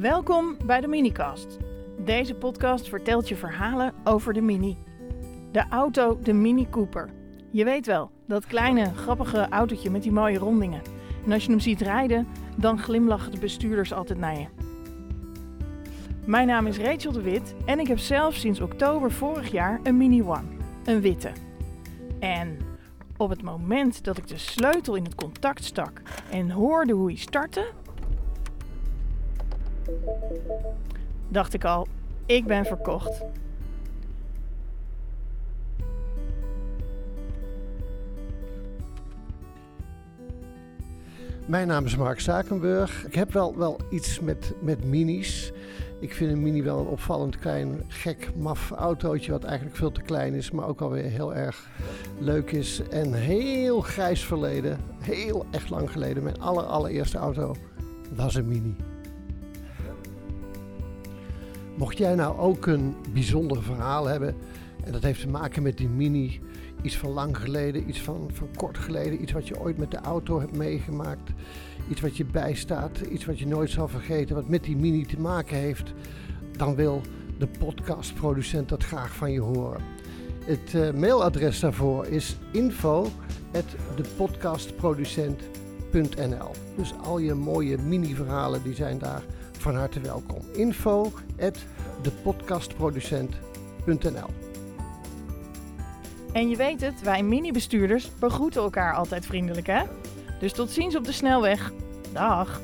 Welkom bij de Minicast. Deze podcast vertelt je verhalen over de Mini. De auto, de Mini Cooper. Je weet wel, dat kleine, grappige autootje met die mooie rondingen. En als je hem ziet rijden, dan glimlachen de bestuurders altijd naar je. Mijn naam is Rachel de Wit en ik heb zelf sinds oktober vorig jaar een Mini One. Een witte. En op het moment dat ik de sleutel in het contact stak en hoorde hoe hij startte, dacht ik al, ik ben verkocht. Mijn naam is Mark Zakenburg. Ik heb wel, wel iets met, met minis. Ik vind een mini wel een opvallend klein, gek, maf autootje. Wat eigenlijk veel te klein is, maar ook alweer heel erg leuk is. En heel grijs verleden, heel echt lang geleden. Mijn aller, allereerste auto was een mini. Mocht jij nou ook een bijzonder verhaal hebben, en dat heeft te maken met die mini, iets van lang geleden, iets van, van kort geleden, iets wat je ooit met de auto hebt meegemaakt, iets wat je bijstaat, iets wat je nooit zal vergeten, wat met die mini te maken heeft, dan wil de podcastproducent dat graag van je horen. Het uh, mailadres daarvoor is info@depodcastproducent.nl. Dus al je mooie mini-verhalen die zijn daar van harte welkom. info@depodcastproducent.nl. En je weet het, wij mini-bestuurders begroeten elkaar altijd vriendelijk, hè? Dus tot ziens op de snelweg. Dag.